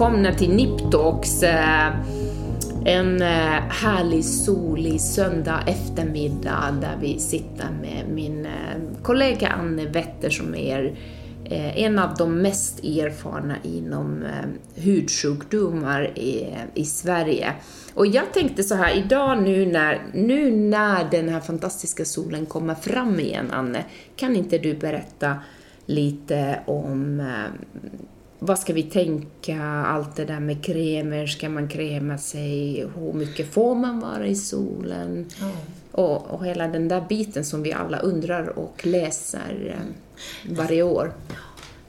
välkomna till Niptalks. Eh, en eh, härlig solig söndag eftermiddag där vi sitter med min eh, kollega Anne Wetter som är en av de mest erfarna inom hudsjukdomar i, i Sverige. Och jag tänkte så här, idag nu när, nu när den här fantastiska solen kommer fram igen, Anne, kan inte du berätta lite om vad ska vi tänka, allt det där med kremer, ska man krema sig, hur mycket får man vara i solen? Mm. Och, och hela den där biten som vi alla undrar och läser eh, varje år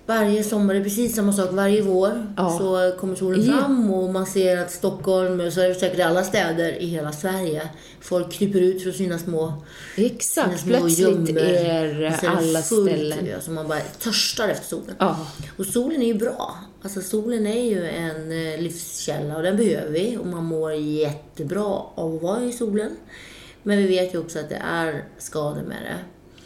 varje sommar, det är precis samma sak varje vår. Ja. Så kommer solen fram och man ser att Stockholm, så är det säkert alla städer i hela Sverige, folk kryper ut från sina små Exakt, sina små plötsligt gömmer. är alla fullt, ställen... Så man bara törstar efter solen. Ja. Och solen är ju bra. Alltså solen är ju en eh, livskälla och den behöver vi och man mår jättebra av att vara i solen. Men vi vet ju också att det är skador med det.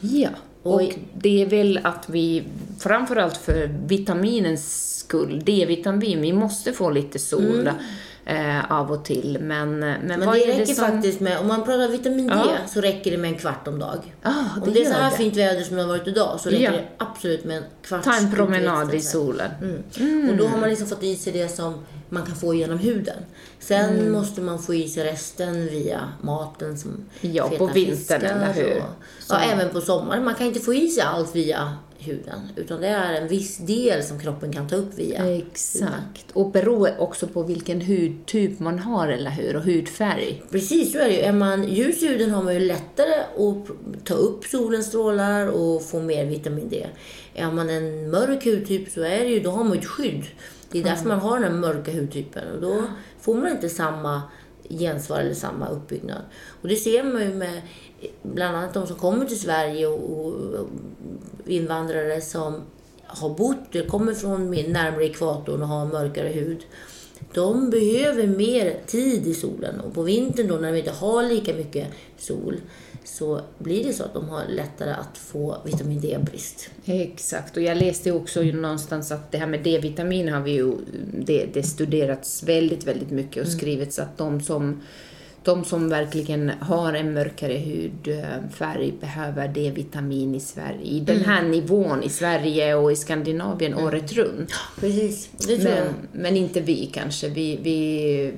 Ja. Och det är väl att vi, framförallt för vitaminens skull, D-vitamin, vi måste få lite sol. Mm eh, av och till. Men, men, men vad det är räcker det som... faktiskt med, om man pratar vitamin D, ja. så räcker det med en kvart om dag. Ah, det om det är så här det. fint väder som det har varit idag, så räcker ja. det absolut med en kvart. Ta en promenad i solen. Mm. Mm. Och då har man liksom fått i sig det som man kan få genom huden. Sen mm. måste man få i sig resten via maten som Ja, på vintern, eller hur? Ja, även på sommaren. Man kan inte få i sig allt via huden. Utan det är en viss del som kroppen kan ta upp via Exakt. Huden. Och beror också på vilken hudtyp man har, eller hur? Och hudfärg. Precis, så är det ju. Är man ljus i huden har man ju lättare att ta upp solens strålar och få mer vitamin D. Är man en mörk hudtyp så är det ju, då har man ju ett skydd. Det är därför man har den här mörka hudtypen. Och då får man inte samma gensvar eller samma uppbyggnad. Och det ser man ju med bland annat de som kommer till Sverige och, och invandrare som har bott, kommer från närmare ekvatorn och har mörkare hud. De behöver mer tid i solen och på vintern då när de inte har lika mycket sol så blir det så att de har lättare att få vitamin D-brist. Exakt, och jag läste också någonstans att det här med D-vitamin har vi ju, det, det studerats väldigt, väldigt mycket och mm. skrivits att de som de som verkligen har en mörkare hudfärg behöver D-vitamin i Sverige, i den här mm. nivån i Sverige och i Skandinavien mm. året runt. Precis, det tror men, jag. Men inte vi kanske. Vi, vi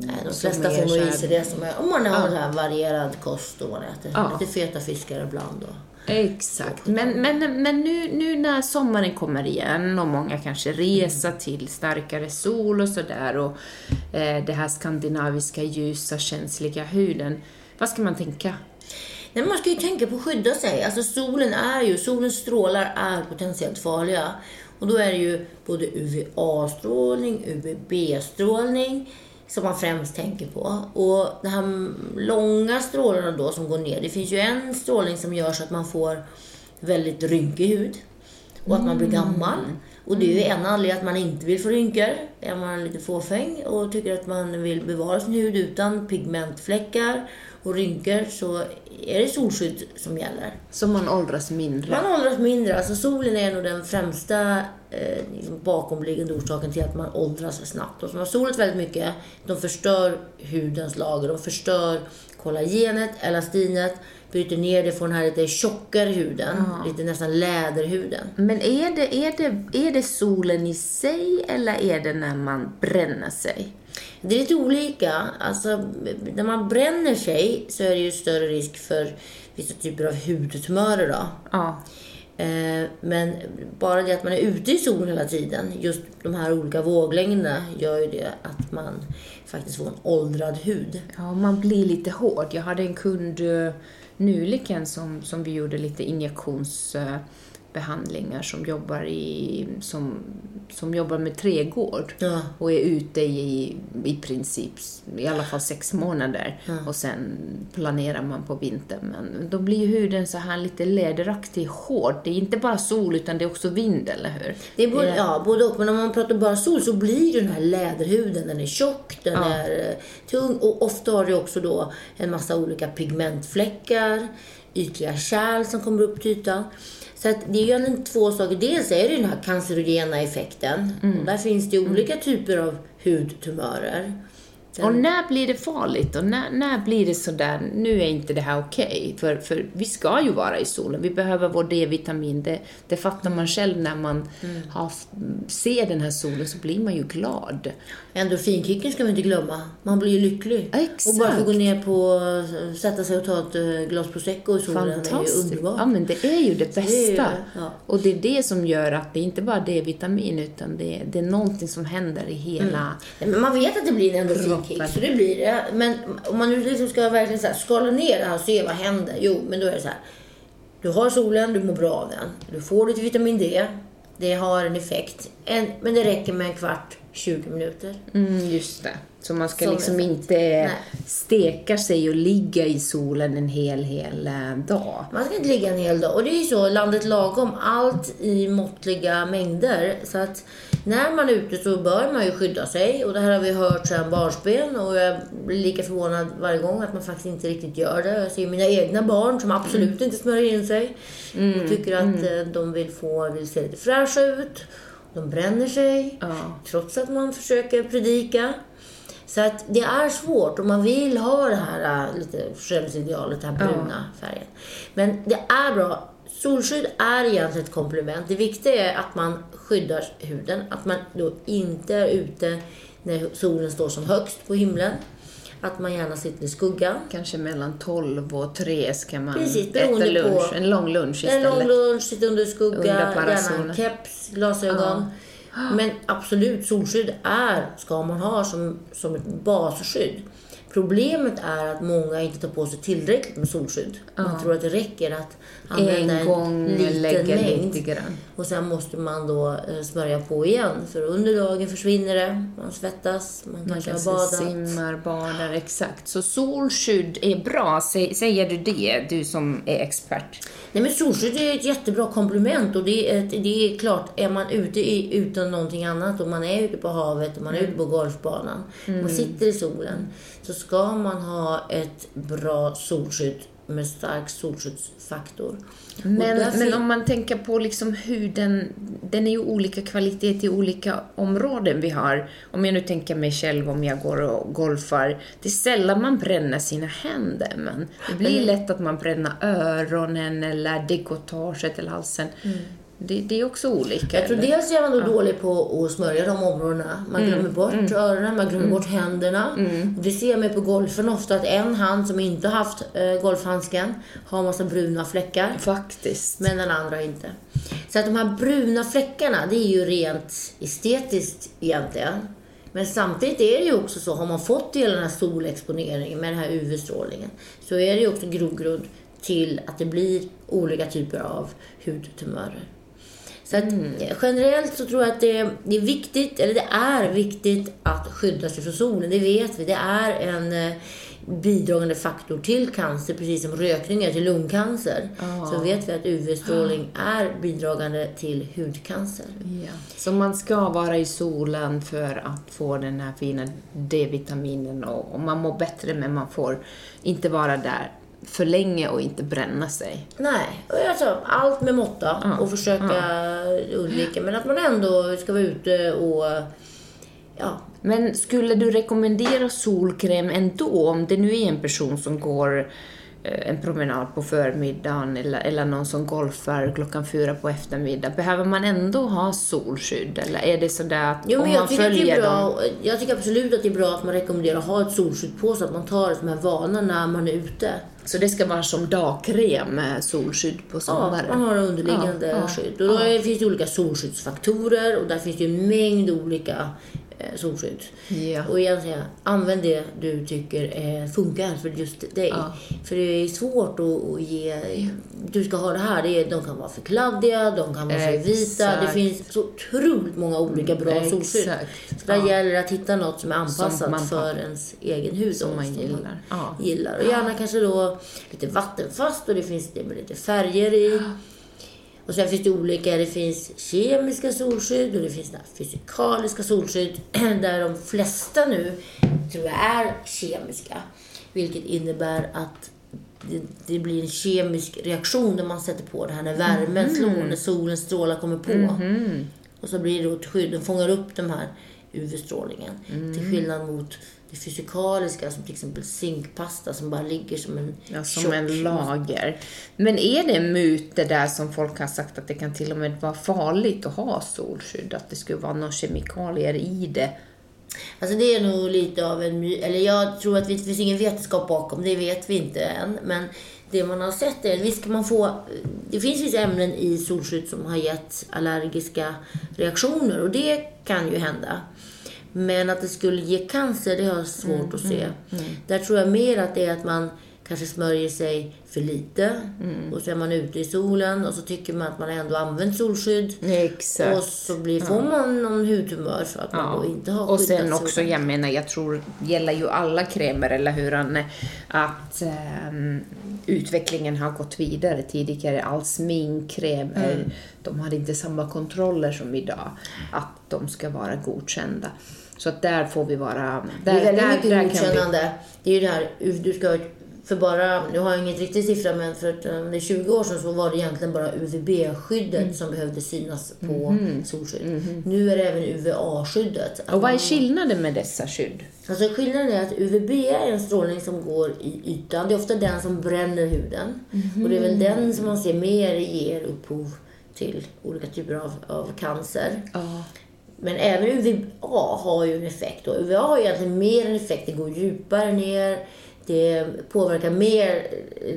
Nej, de flesta får nog i sig det som är, om man har ja. varierad kost och man äter ja. lite feta fiskar ibland. Och, Exakt. Men, men, men nu, nu när sommaren kommer igen och många kanske reser mm. till starkare sol och sådär och eh, det här skandinaviska ljusa känsliga huden. Vad ska man tänka? Nej, man ska ju tänka på att skydda sig. Alltså solen är ju, solens strålar är potentiellt farliga. Och då är det ju både UVA-strålning, UVB-strålning, som man främst tänker på. Och de här långa strålarna då som går ner, det finns ju en strålning som gör så att man får väldigt rynkig hud och att man blir mm. gammal. Och det är ju en anledning att man inte vill få rynkor. Är man lite fåfäng och tycker att man vill bevara sin hud utan pigmentfläckar och rynkor så är det solskydd som gäller. Så man åldras mindre? Man åldras mindre. Alltså solen är nog den främsta eh, liksom bakomliggande orsaken till att man åldras snabbt. Och som har solat väldigt mycket, de förstör hudens lager. De förstör kollagenet, elastinet, bryter ner det, får den här lite tjockare huden, ja. lite nästan läderhuden. Men är det, är, det, är det solen i sig eller är det när man bränner sig? Det är lite olika. Alltså, när man bränner sig så är det ju större risk för vissa typer av hudtumörer. Då. Ja. Eh, men bara det att man är ute i solen hela tiden, just de här olika våglängderna, gör ju det att man faktiskt får en åldrad hud. Ja, man blir lite hård. Jag hade en kund eh, nyligen som, som vi gjorde lite injektions... Eh, Behandlingar som jobbar, i, som, som jobbar med trädgård ja. och är ute i, i princip i alla fall sex månader ja. och sen planerar man på vintern. Men då blir huden så här lite läderaktig, hård. Det är inte bara sol utan det är också vind, eller hur? Det är både, ja, både och. Men om man pratar bara sol så blir den här läderhuden, den är tjock, den ja. är eh, tung och ofta har det också då en massa olika pigmentfläckar ytliga kärl som kommer upp till ytan. Så att det är ju två saker. Dels är det ju den här cancerogena effekten. Och där finns det olika typer av hudtumörer. Och när blir det farligt? Och när, när blir det sådär, nu är inte det här okej? För, för vi ska ju vara i solen, vi behöver vår D-vitamin. Det, det fattar man själv när man har, ser den här solen, så blir man ju glad. Endorfinkicken ska man inte glömma. Man blir ju lycklig. Exakt. Och bara få gå ner på, sätta sig och ta ett eh, glas prosecco i solen är ju Fantastiskt. underbart. Ja, men det är ju det bästa. är ju det, ja. Och det är det som gör att det inte bara är D-vitamin, utan det, det är någonting som händer i hela... Men man vet att det blir en endorfinkick, Kroppen. så det blir det. Men om man nu liksom ska verkligen så här, skala ner det här och se vad händer. Jo, men då är det så här. Du har solen, du mår bra av den. Du får lite vitamin D. Det har en effekt. En, men det räcker med en kvart, 20 minuter. Mm, just det. Så man ska Som liksom inte Nej. steka sig och ligga i solen en hel, hel eh, dag. Man ska inte ligga en hel dag. Och det är ju så, landet lagom. Allt i måttliga mängder. Så att när man är ute så bör man ju skydda sig. Och det här har vi hört sedan barnsben. Och jag blir lika förvånad varje gång att man faktiskt inte riktigt gör det. Jag ser mina egna barn som absolut inte smörjer in sig. Och tycker att eh, de vill få, vill se lite fräscha ut. De bränner sig. Ja. Trots att man försöker predika. Så att det är svårt om man vill ha det här äh, lite skönhetsidealet, den här bruna färgen. Men det är bra. Solskydd är egentligen ett komplement. Det viktiga är att man skyddar huden. Att man då inte är ute när solen står som högst på himlen. Att man gärna sitter i skuggan. Kanske mellan 12 och 3 ska man Precis, äta lunch. på- En lång lunch En istället. lång lunch, sitta under skugga, Under gärna en parasolen. keps, glasögon. Men absolut, solskydd är, ska man ha som, som ett basskydd. Problemet är att många inte tar på sig tillräckligt med solskydd. Man tror att det räcker att använda En gång en liten mängd. lite. Och sen måste man då eh, smörja på igen. För under dagen försvinner det. Man svettas, man Man kanske har badat. simmar, badar, exakt. Så solskydd är bra, Sä- säger du det, du som är expert? Nej men solskydd är ett jättebra komplement och det är, det är klart, är man ute i, utan någonting annat och man är ute på havet och man är ute på golfbanan Mm. man sitter i solen så ska man ha ett bra solskydd med stark solskyddsfaktor. Men, därför- men om man tänker på liksom huden, den är ju olika kvalitet i olika områden vi har. Om jag nu tänker mig själv om jag går och golfar, det är sällan man bränner sina händer, men det blir lätt att man bränner öronen eller dekotaget eller halsen. Det, det är också olika. Mm. Jag tror eller? dels är man då dålig på att smörja de områdena. Man Mm. glömmer bort öronen, man glömmer bort händerna. Och Det ser man på golfen ofta att en hand som inte har haft eh, golfhandsken har massa bruna fläckar. Faktiskt. Men den andra inte. Så att de här bruna fläckarna, det är ju rent estetiskt egentligen. Men samtidigt är det ju också så, har man fått hela den här solexponeringen med den här UV-strålningen, så är det ju också grogrund till att det blir olika typer av hudtumörer. Så att, eh, generellt så tror jag att det, det är viktigt, eller det är viktigt att skydda sig från solen. Det vet vi. Det är en eh, bidragande faktor till cancer, precis som rökning är till lungcancer. Så vet vi att UV-strålning är bidragande till hudcancer. Ja. Så man ska vara i solen för att få den här fina D-vitaminen och, och man mår bättre men man får inte vara där för länge och inte bränna sig. Nej, alltså, allt med måtta och försöka undvika. Men att man ändå ska vara ute och ja, Men skulle du rekommendera solkräm ändå om det nu är en person som går eh, en promenad på förmiddagen eller, eller någon som golfar klockan fyra på eftermiddag. Behöver man ändå ha solskydd eller är det sådär att Jo, om man tycker, att det följer dem? jag tycker absolut att det är bra att man rekommenderar att ha ett solskydd på så att man tar det som en vana när man är ute. Så det ska vara som dagkräm med solskydd på Ja, sommaren? man har underliggande Ja, ja, skydd. Och då är, finns det olika solskyddsfaktorer och där finns det en mängd olika solskydd. Ja. Och egentligen, använd det du tycker eh, funkar för just dig. Ja. För det är svårt att, ge... Du ska ha det här. Det är, de kan vara för kladdiga, de kan vara för vita. Det finns så otroligt många olika bra Mm, solskydd. exakt. Så där gäller det att hitta något som är anpassat Som för ens egen hud. Som man gillar. Ja. gillar. Och gärna kanske då lite vattenfast och det finns det med lite färger i. Och sen finns det olika, det finns kemiska solskydd och det finns fysikaliska solskydd där de flesta nu tror jag är kemiska. Vilket innebär att det, det blir en kemisk reaktion när man sätter på det här när värmen slår, när solens strålar kommer på. Och så blir det ett skydd, den fångar upp den här UV-strålningen. Till skillnad mot det fysikaliska som till exempel zinkpasta som bara ligger som en Ja, som tjock- en lager. Men är det en myt det där som folk har sagt att det kan till och med vara farligt att ha solskydd? Att det skulle vara några kemikalier i det? Alltså det är nog lite av en my- eller jag tror att det finns ingen vetenskap bakom, det vet vi inte än. Men det man har sett är, visst kan man få, det finns vissa ämnen i solskydd som har gett allergiska reaktioner och det kan ju hända. Men att det skulle ge cancer, det har jag svårt att se. Där tror jag mer att det är att man kanske smörjer sig för lite och så är man ute i solen och så tycker man att man ändå använt solskydd. Exakt. Och så blir, får man någon hudtumör för att man då inte har Och sen skyddat också, solen. jag menar, jag tror, gäller ju alla krämer, eller hur Anne, att ehm, utvecklingen har gått vidare. Tidigare, all sminkkrämer, Mm. de hade inte samma kontroller som idag, att de ska vara godkända. Så att där får vi vara... Där, Det är väldigt där, mycket där godkännande. Det är ju det här, du ska för bara, nu har jag ingen riktig siffra, men för att, um, det är 20 år sedan så var det egentligen bara UVB-skyddet Mm. som behövde synas på Mhm. solskydd. Nu är det även UVA-skyddet. och vad är skillnaden med dessa skydd? Alltså skillnaden är att UVB är en strålning som går i ytan. Det är ofta den som bränner huden. Och det är väl den som man ser mer ger upphov till olika typer av, av cancer. Ja. Men även UVA har ju en effekt. Och UVA har egentligen mer en effekt. Det går djupare ner. Det påverkar mer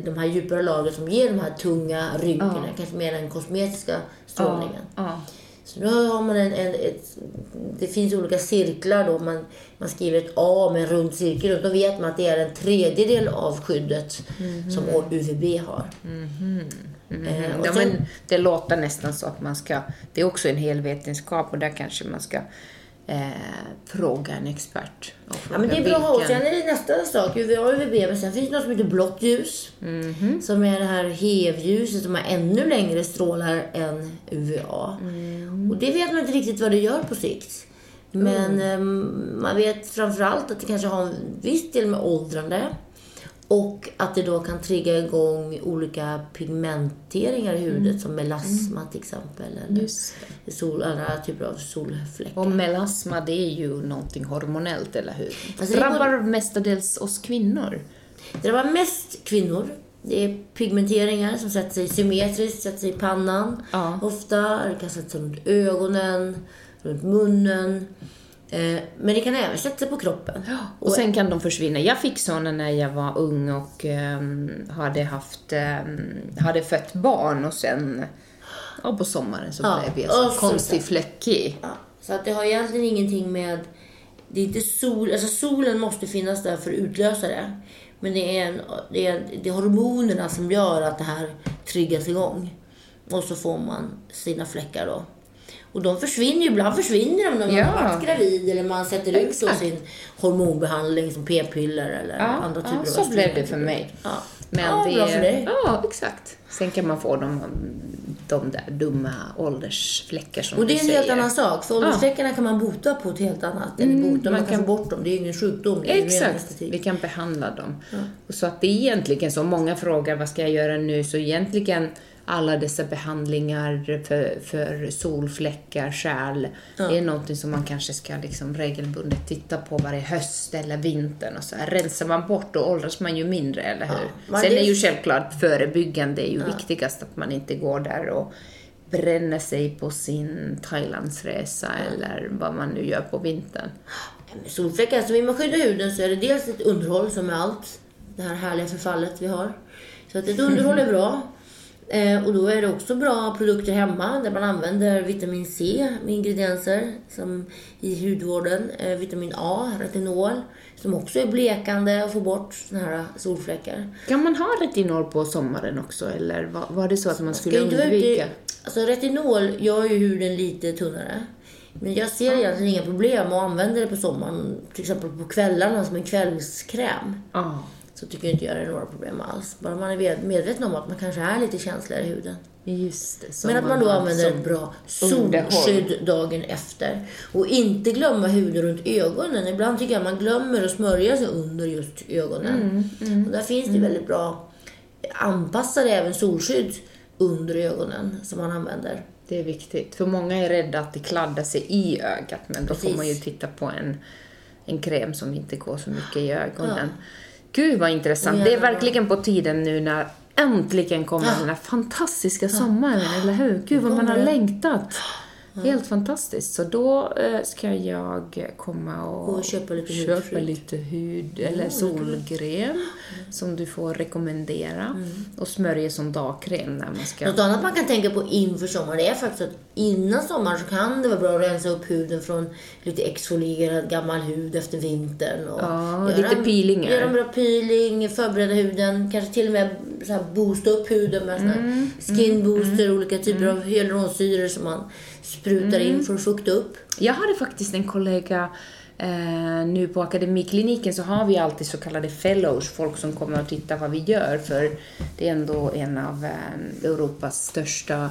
de här djupare lagren som ger de här tunga rynkena. Kanske mer än den kosmetiska strålningen. Ja. Så nu har man en, en, ett, det finns olika cirklar då. Man, man skriver ett A med en rund cirkel runt. Då vet man att det är en tredjedel av skyddet som UVB har. Eh, och Ja, sen- men det låter nästan så att man ska... Det är också en hel vetenskap och där kanske man ska eh, fråga en expert. Ja, men det är bra. Och vilken- sen är det nästa sak, UVA och UVB, men sen finns det något som heter blått ljus. Mhm. Som är det här HEV-ljuset som har ännu längre strålar än UVA. Mm. Och det vet man inte riktigt vad det gör på sikt. Men ehm, man vet framförallt att det kanske har en viss del med åldrande. Och att det då kan trigga igång olika pigmenteringar i huvudet som melasma till exempel. Eller Mm. Sol, andra typer av solfläckar. Och melasma, det är ju någonting hormonellt, eller hur? Alltså, det Drabbar mestadels oss kvinnor. Det var mest kvinnor. Det är pigmenteringar som sätter sig symmetriskt, sätter sig i pannan. Ja. Ofta. Det kan sätta sig runt ögonen, runt munnen. Eh, men det kan även sätta sig på kroppen. Och sen kan de försvinna. Jag fick såna när jag var ung och ehm, hade haft, ehm, hade fött barn och sen, ja, på sommaren så Ja, blev jag och så- konstig fläckig. Ja, så att det har egentligen ingenting med... Det är inte sol... Alltså solen måste finnas där för att utlösa det. Men det är, en, det, är, det är hormonerna som gör att det här triggas igång. Och så får man sina fläckar då. Och de försvinner ju, ibland försvinner de när man Ja. har varit gravid eller man sätter ut sin hormonbehandling som p-piller eller Ja, andra typer ja, av så blev det för mig. Ja. Men ja, det, bra för dig. Ja, exakt. Sen kan man få de, de där dumma åldersfläckar som Och det är en helt annan sak. För åldersfläckarna kan man bota på ett helt annat. Eller bota, man, Mm, man kan få bort dem. Det är ingen sjukdom. Exakt, vi kan behandla dem. Och så att det är egentligen så, många frågar vad ska jag göra nu, så egentligen alla dessa behandlingar för, för solfläckar, kärl, det är någonting som man kanske ska liksom regelbundet titta på varje höst eller vintern och så här. Rensar man bort då åldras man ju mindre, eller hur? Men Sen är ju självklart förebyggande är ju viktigast att man inte går där och bränner sig på sin Thailandsresa eller vad man nu gör på vintern. Solfläckar, alltså vill man skydda huden så är det dels ett underhåll som är allt. Det här härliga förfallet vi har. Så att ett underhåll är bra. Eh, och då är det också bra produkter hemma där man använder vitamin C med ingredienser som i hudvården. Eh, vitamin A, retinol, som också är blekande och får bort såna här solfläckar. Kan man ha retinol på sommaren också eller var, var det så att man skulle undvika? Alltså retinol gör ju huden lite tunnare. Men jag ser egentligen inga problem att använda det på sommaren. Till exempel på kvällarna som en kvällskräm. Ja, Så tycker inte jag det är några problem alls. Bara man är medveten om att man kanske är lite känsligare i huden. just det. Men att man då använder ett bra solskydd dagen efter. Och inte glömma huden runt ögonen. Ibland tycker jag man glömmer att smörja sig under just ögonen. Mm, Och där finns det väldigt bra anpassade även solskydd under ögonen som man använder. Det är viktigt. För många är rädda att det kladdar sig i ögat, men då får Precis. man ju titta på en, en kräm som inte går så mycket i ögonen. Gud vad intressant. Och Det är verkligen på tiden nu när äntligen kommer den här fantastiska sommaren, eller hur? Gud vad man har kommer Helt fantastiskt. Så då eh, ska jag komma och, Och köpa lite köpa lite hud eller solkräm som du får rekommendera Mm. och smörja som dagkräm när man ska... Något annat man kan tänka på inför sommaren är faktiskt att innan sommaren så kan det vara bra att rensa upp huden från lite exfolierad gammal hud efter vintern. Och Ja, göra lite peelingar. Göra en bra peeling, förbereda huden, kanske till och med så här boosta upp huden med Mm, skin booster, olika typer av hyaluronsyror som man sprutar Mm. in för att fukta upp. Jag hade faktiskt en kollega eh, nu på akademikliniken så har vi alltid så kallade fellows, folk som kommer och tittar vad vi gör för det är ändå en av eh, Europas största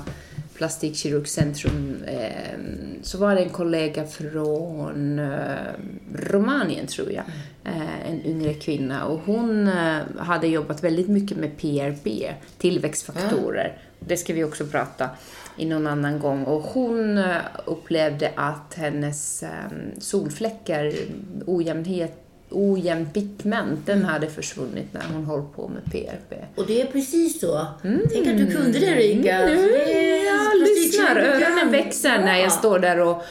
plastikkirurgcentrum. Eh, så var det en kollega från eh, Rumänien tror jag, eh, en yngre kvinna och hon eh, hade jobbat väldigt mycket med PRP, tillväxtfaktorer. Det ska vi också prata i någon annan gång. Och hon eh, upplevde att hennes ehm, solfläckar, ojämnhet, ojämn pigment, den hade försvunnit när hon höll på med PRP. Och det är precis så. Tänk att du kunde det Erika. Mm, jag lyssnar, öronen växer när jag Ja. står där och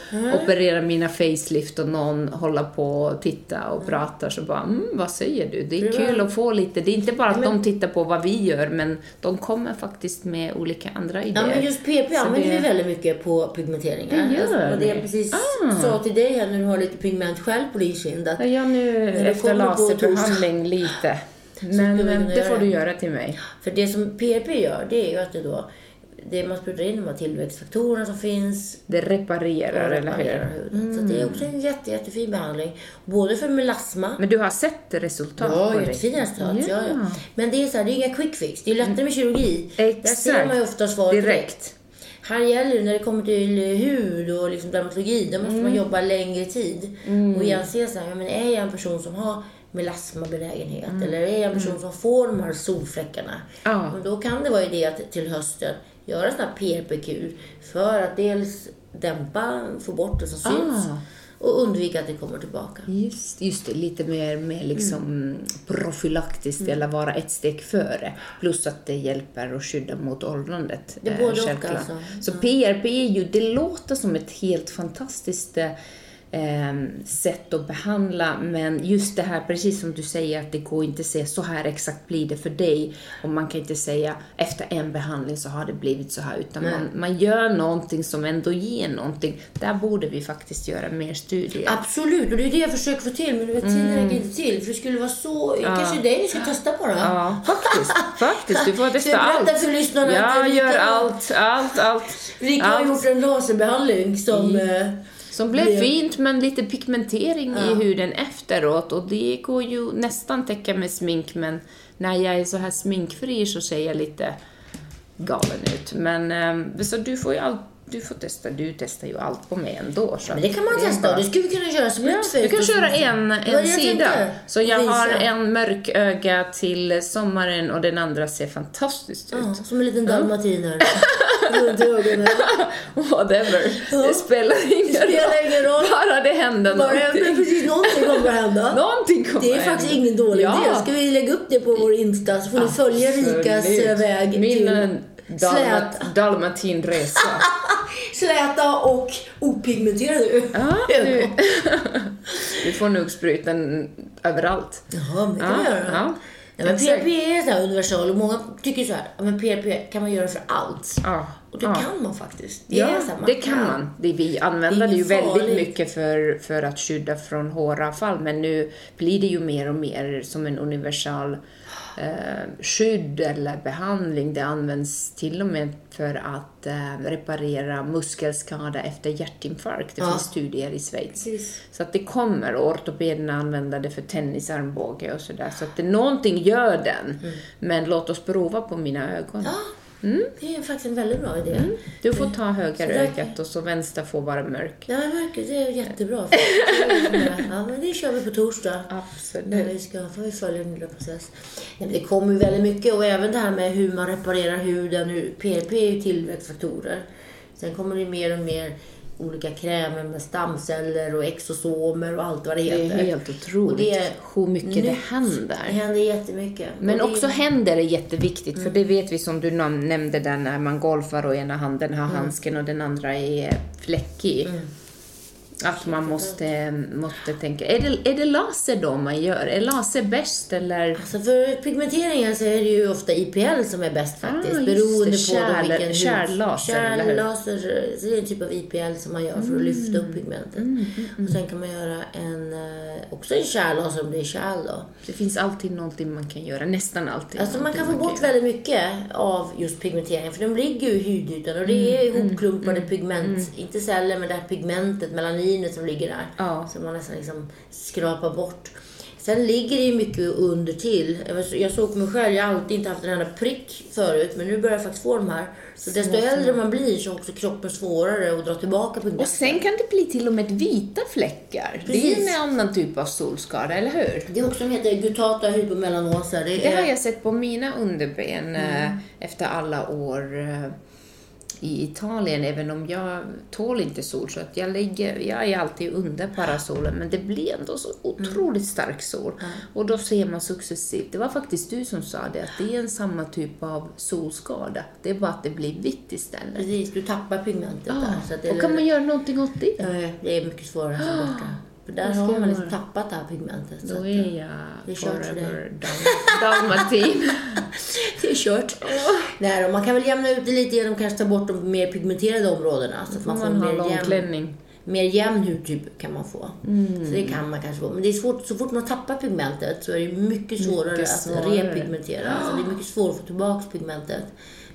opererar mina facelift och någon håller på och tittar och pratar så bara, mm, vad säger du? Det är kul att få lite, det är inte bara att de tittar på vad vi gör, men de kommer faktiskt med olika andra idéer. Ja, men just PP använder det- vi väldigt mycket på pigmenteringar. Det gör Alltså, det jag precis Ah. sa till dig här när du har lite pigment själv på din kind. Att Ja, nu efter laserbehandling lite. Men det göra får du göra till mig. För det som PRP gör, det är ju att det då det man sprutar in de här tillväxtfaktorerna som finns Det reparerar, och eller reparerar hur? huden. Så det är också en jätte, jättefin behandling. Både för melasma Men du har sett resultat Ja, jättefina resultat. Ja. Ja. Ja, Men det är så här, det är inga quick fix. Det är lättare med kirurgi. Där ser Exakt. man ju ofta svaret Direkt. Här gäller det, när det kommer till hud och liksom dermatologi, då måste Mm. man jobba längre tid. Och igen se så här, ja, men är jag en person som har melasmabenägenhet eller är jag en person som får de här solfläckarna? Mm. Ja. Och då kan det vara idé att till hösten göra sån här PRP-kur för att dels dämpa, få bort det som syns Ah. Och undvika att det kommer tillbaka. Just, just det, lite mer, mer liksom Mm. profylaktiskt eller vara ett steg före. Plus att det hjälper att skydda mot åldrandet. Det eh, både och alltså. Så PRP är ju, det låter som ett helt fantastiskt eh, sätt att behandla men just det här, precis som du säger, att det går inte att säga så här exakt blir det för dig och man kan inte säga efter en behandling så har det blivit så här utan man, man gör någonting som ändå ger någonting. Där borde vi faktiskt göra mer studier. Absolut, och det är det jag försöker få till, men du vet, tiden räcker inte till. För det skulle vara så... Kanske det vi ska testa på då? Mm. Ja, faktiskt. faktiskt. Du får testa jag berätta allt. för lyssnarna Ja, gör allt, allt, allt. Rika har allt. gjort en laserbehandling som... eh, Som blev fint, men lite pigmentering i huden efteråt. Och det går ju nästan täcka med smink, men när jag är så här sminkfri så ser jag lite galen ut. Men eh, så du får ju allt, du får testa, du testar ju allt på mig ändå. Så Men det kan man testa bara- det skulle vi kunna köra som Ja, du kan köra en, en sida. Så jag Visa. har en mörk öga till sommaren och den andra ser fantastiskt ut. Ja, som en liten dalmatiner. Whatever. Det spelar ingen spelar ingen roll. Bara det händer Bara någonting. precis någonting kommer att hända. Någonting kommer Det är faktiskt hända. ingen dålig ja. idé. Ska vi lägga upp det på vår Insta så får ni följa Rikas eh, väg Min eh, till dalmat, dalmatinresa. släta och opigmenterade Ja, du, ögon. får nog spruta överallt. Jaha, det kan Ja, vi göra. ja. Ja, men. PRP är så universal och många tycker så här, men PRP kan man göra för allt. Ja, Och det ja. kan man faktiskt. Det Ja, så här, det kan man. Det, vi använder Det det ju inget väldigt farligt. mycket för, för att skydda från håravfall, men nu blir det ju mer och mer som en universal eh, skydd eller behandling. Det används till och med för att eh, reparera muskelskada efter hjärtinfarkt. Det Ja. finns studier i Schweiz. Precis. Så att det kommer och ortopederna använder det för tennisarmbåge och sådär. Så att det, någonting gör den. Men låt oss prova på mina ögon. Mm. Det är faktiskt en väldigt bra idé. Du får ta höger där- ögat och så vänster får vara mörk. Ja, verkligen. Det är jättebra. ja, men det kör vi på torsdag. När Absolut. vi ska, vi följa en lilla process. Nej, men det kommer ju väldigt mycket och även det här med hur man reparerar huden. Hur, PRP är ju tillväxtfaktorer. Sen kommer det mer och mer olika krämer med stamceller och exosomer och allt vad det Det heter. är helt otroligt Och det är hur mycket det nytt. händer. Det händer jättemycket. Men Och det- också händer är jätteviktigt, för det vet vi som du nämnde där när man golfar och ena handen har handsken och den andra är fläckig. Att man måste, måste tänka, är det, är det laser då man gör? Är laser bäst eller? Alltså för pigmenteringen så är det ju ofta IPL som är bäst faktiskt. Ah, beroende det. på Kärl- då vilken hud- kärllaser? Kärllaser, så det är en typ av IPL som man gör för att lyfta upp pigmentet. Mm, Och sen kan man göra en, eh, också en kärllaser om det är kärl då. Det finns alltid någonting man kan göra, nästan alltid. Alltså man kan få bort göra. väldigt mycket av just pigmenteringen för de ligger ju i hudytan och det är Mm, ihopklumpade pigment, inte celler men det här pigmentet, melaninet som ligger där. Ja. Som man nästan liksom skrapar bort. Sen ligger det ju mycket under till. Jag såg på mig själv, jag har alltid inte haft en enda prick förut men nu börjar jag faktiskt få de här. Så desto äldre man blir så är också kroppen svårare att dra tillbaka Och pigment. sen kan det bli till och med vita fläckar. Det är Precis. en annan typ av solskada, eller hur? Det är också som heter gutata hypomelanosa. Det Det är, har jag sett på mina underben eh, efter alla år eh, i Italien, även om jag tål inte sol, så att jag, ligger, jag är alltid under parasolen, men det blir ändå så otroligt stark sol. Och då ser man successivt, det var faktiskt du som sa det, att det är en samma typ av solskada, det är bara att det blir vitt istället. Precis, du tappar pigmentet där. Så det och kan man göra någonting åt det? Ja, det är mycket svårare att få bort det. För där har ska man liksom tappat det här pigmentet. Då är jag det är forever dal- dalmatin. det är kört. Nej, då, man kan väl jämna ut det lite genom att kanske ta bort de mer pigmenterade områdena. Så att man får Man mer lång jämn, klänning. mer jämn hudtyp kan man få. Mm. Så det kan man kanske få. Men det är svårt, så fort man tappar pigmentet så är det mycket svårare svårare. att repigmentera. Alltså det är mycket svårare att få tillbaka pigmentet.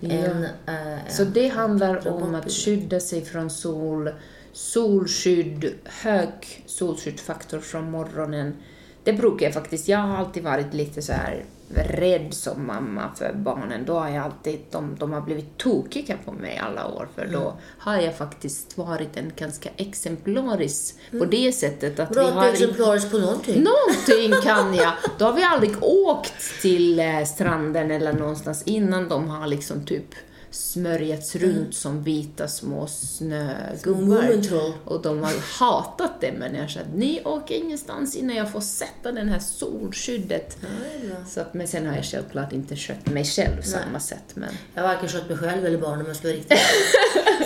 Än, äh, Så det handlar om att skydda sig från sol, solskydd, hög solskyddsfaktor från morgonen. Det brukar jag faktiskt, jag har alltid varit lite så här rädd som mamma för barnen. Då har jag alltid, de, de har blivit tokiga på mig alla år, för då har jag faktiskt varit en ganska exemplaris på det sättet att Bra vi har exemplarisk på någonting. Någonting kan jag. Då har vi aldrig åkt till eh, stranden eller någonstans innan de har liksom typ smörjats runt som vita små snögubbar. Mumintroll. Och de har hatat det, men jag sa att ni åker ingenstans innan jag får sätta den här solskyddet. Ja, det. Så att, men sen har jag självklart inte kött mig själv samma sätt. Men Jag har varken skött mig själv eller barnen om jag ska vara riktigt.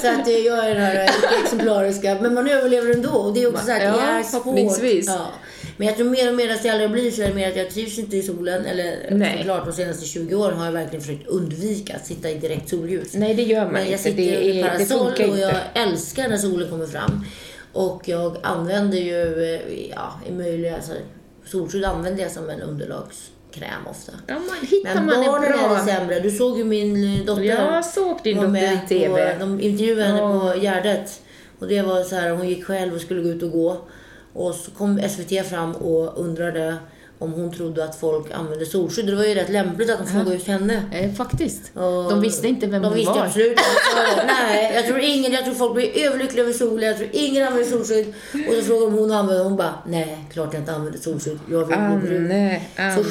Så att jag är den här exemplariska. Men man överlever ändå. Och det är också så att Ja, det är svårt. Men jag tror mer och mer att jag äldre blir så är det mer att jag trivs inte i solen. Eller Nej. såklart de senaste 20 åren har jag verkligen försökt undvika att sitta i direkt solljus. nej, det gör man Men jag inte. sitter Det, är, det parasoll och jag inte. älskar när solen kommer fram. Och jag använder ju, ja, i möjliga, alltså, solskydd använder jag som en underlagskräm ofta. Ja, man, hittar Men man en barnen bra... är det sämre. Du såg ju min eh, dotter. Jag såg din dotter i TV. På, de intervjuade henne Ja. på Gärdet. Och det var så här, hon gick själv och skulle gå ut och gå. Och så kom SVT fram och undrade om hon trodde att folk använde solskydd. Det var ju rätt lämpligt att de frågade just henne. Eh, faktiskt. Och De visste inte vem de hon visste var. absolut Nej, jag tror ingen, jag tror folk blir överlyckliga över solen. Jag tror ingen använder solskydd. Och så frågade de om hon använder Hon bara, nej, klart jag inte använder solskydd. Jag vill bli brun. Så Anne,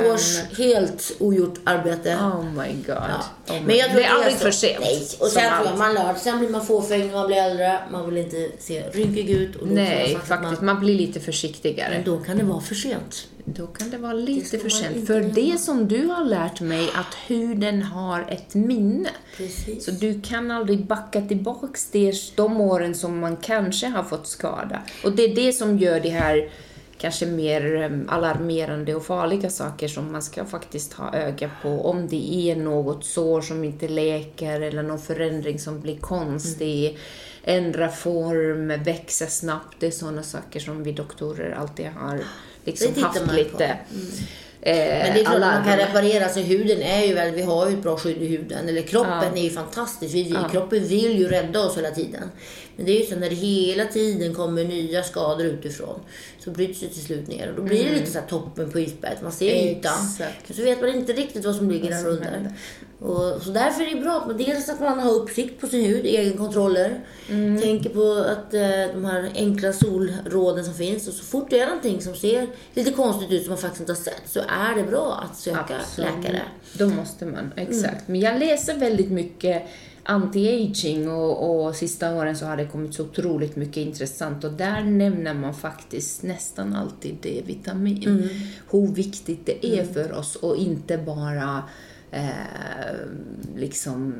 17 års helt ogjort arbete. Oh my god. Ja. Oh my- Men jag tror det är aldrig för sent. Nej. Och sen tror jag man lär Sen blir man fåfäng när man blir äldre. Man vill inte se rynkig ut. Och då Nej, faktiskt. Man, Man blir lite försiktigare. men då kan det vara för sent. Då kan det vara Det lite ska för sent. För göra. det som du har lärt mig, att huden har ett minne. Precis. Så du kan aldrig backa tillbaks det, de åren som man kanske har fått skada. Och det är det som gör det här kanske mer em, alarmerande och farliga saker som man ska faktiskt ha öga på. Om det är något sår som inte läker eller någon förändring som blir konstig, ändra form, växa snabbt. Det är sådana saker som vi doktorer alltid har liksom Det haft lite. Mm. eh, Men det är klart man kan reparera. Så huden är ju väl, vi har ju ett bra skydd i huden. Eller kroppen Ja. är ju fantastisk. Vi, Ja. Kroppen vill ju rädda oss hela tiden. Men det är ju så när det hela tiden kommer nya skador utifrån. så bryts det till slut ner. Och då blir det lite så här toppen på isberget. Man ser ytan. Exakt. Så vet man inte riktigt vad som ligger där under. Och, så därför är det bra att man, dels att man har uppsikt på sin hud, egenkontroller. Mm. Tänker på att eh, de här enkla solråden som finns. Och så fort det är någonting som ser lite konstigt ut som man faktiskt inte har sett så är det bra att söka Absolut. läkare. Då måste man, exakt. Men jag läser väldigt mycket anti-aging och, och sista åren så har det kommit så otroligt mycket intressant och där nämner man faktiskt nästan alltid D-vitamin. Hur viktigt det är för oss och inte bara eh, liksom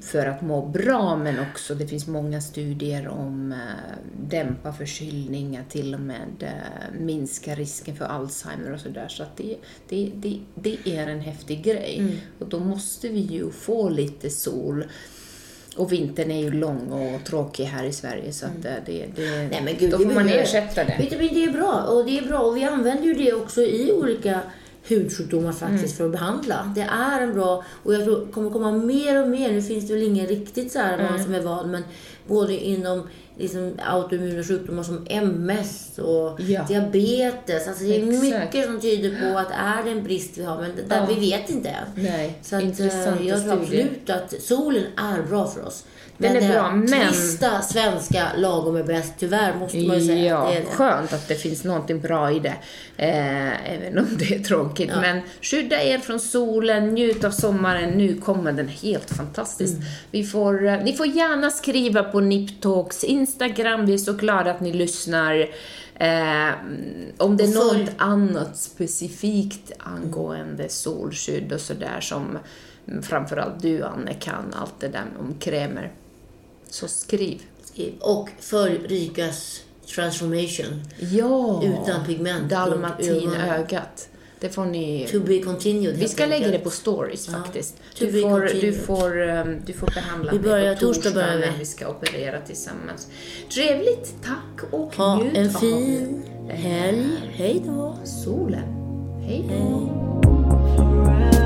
för att må bra men också det finns många studier om eh, dämpa förkylningar, till och med eh, minska risken för Alzheimer och sådär. Så att det, det, det, det är en häftig grej. Och då måste vi ju få lite sol. Och vintern är ju lång och tråkig här i Sverige så att eh, det, det, Nej, men gud, då får man ersätta det. Vitamin D är bra och det är bra och vi använder ju det också i olika hudsjukdomar faktiskt Mm. för att behandla. Det är en bra och jag tror det kommer komma mer och mer. Nu finns det väl ingen riktigt så här Mm. vad som är vad men både inom liksom, autoimmuna sjukdomar som MS och Ja. diabetes. Alltså det är Exakt. mycket som tyder på att är det en brist vi har men det, där, Ja. vi vet inte än. Nej, Så att, eh, intressanta jag tror absolut att solen är bra för oss. Den är bra, men- trista svenska lagom är bäst, tyvärr måste man ju säga. Ja, att det är det. skönt att det finns någonting bra i det. Eh, även om det är tråkigt. Men skydda er från solen, njut av sommaren. Nu kommer den helt fantastiskt. Mm. Vi får, eh, ni får gärna skriva på Niptalks Instagram. Vi är så glada att ni lyssnar. Eh, om det är något annat specifikt angående solskydd och sådär som framförallt du, Anne, kan allt det där om krämer. Så skriv. Skriv. Och följ Rikas transformation. Ja! Utan pigment. Dalmatinögat. Det får ni... To be continued. Vi ska lägga det på stories ja. faktiskt. Du får, du, får, ehm, du får behandla vi börjar, det på torsdag, torsdag när vi ska operera tillsammans. Trevligt, tack och ha njut en fin helg. Hej då. Solen. Hej då. Hej.